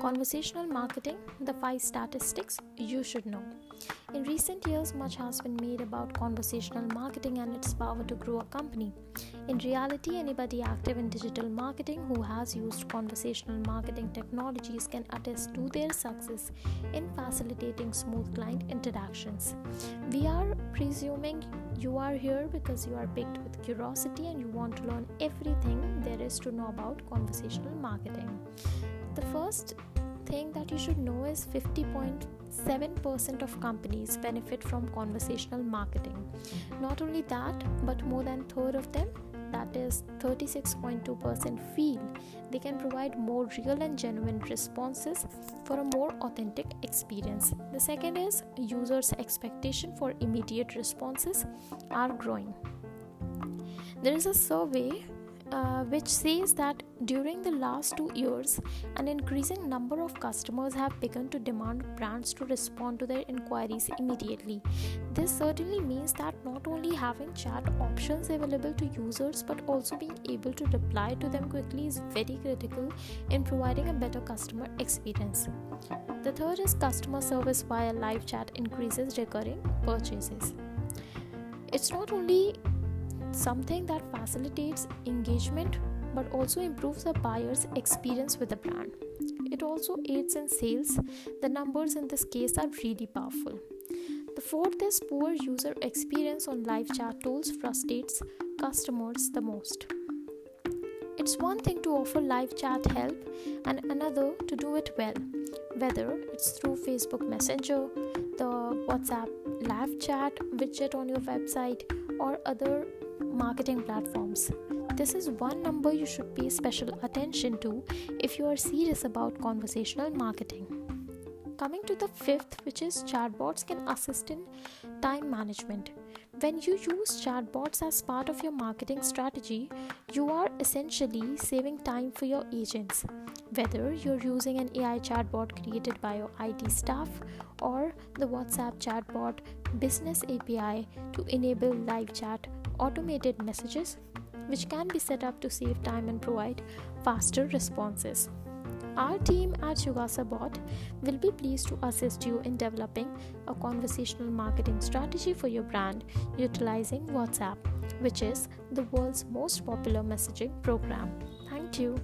Conversational marketing, the five statistics you should know. In recent years, much has been made about conversational marketing and its power to grow a company. In reality, anybody active in digital marketing who has used conversational marketing technologies can attest to their success in facilitating smooth client interactions. We are presuming you are here because you are picked with curiosity and you want to learn everything there is to know about conversational marketing. The first thing that you should know is 50.7% of companies benefit from conversational marketing. Mm-hmm. Not only that, but more than third of them that is 36.2% feel they can provide more real and genuine responses for a more authentic experience. The second is users expectation for immediate responses are growing. There is a survey uh, which says that during the last two years, an increasing number of customers have begun to demand brands to respond to their inquiries immediately. This certainly means that not only having chat options available to users but also being able to reply to them quickly is very critical in providing a better customer experience. The third is customer service via live chat increases recurring purchases. It's not only something that facilitates engagement but also improves the buyer's experience with the brand. It also aids in sales. The numbers in this case are really powerful. The fourth is poor user experience on live chat tools frustrates customers the most. It's one thing to offer live chat help and another to do it well, whether it's through Facebook Messenger, the WhatsApp live chat widget on your website, or other marketing platforms. This is one number you should pay special attention to if you are serious about conversational marketing. Coming to the fifth, which is chatbots can assist in time management. When you use chatbots as part of your marketing strategy, you are essentially saving time for your agents. Whether you're using an AI chatbot created by your IT staff or the WhatsApp chatbot business API to enable live chat automated messages which can be set up to save time and provide faster responses. Our team at Yugasa Bot will be pleased to assist you in developing a conversational marketing strategy for your brand utilizing WhatsApp, which is the world's most popular messaging program. Thank you.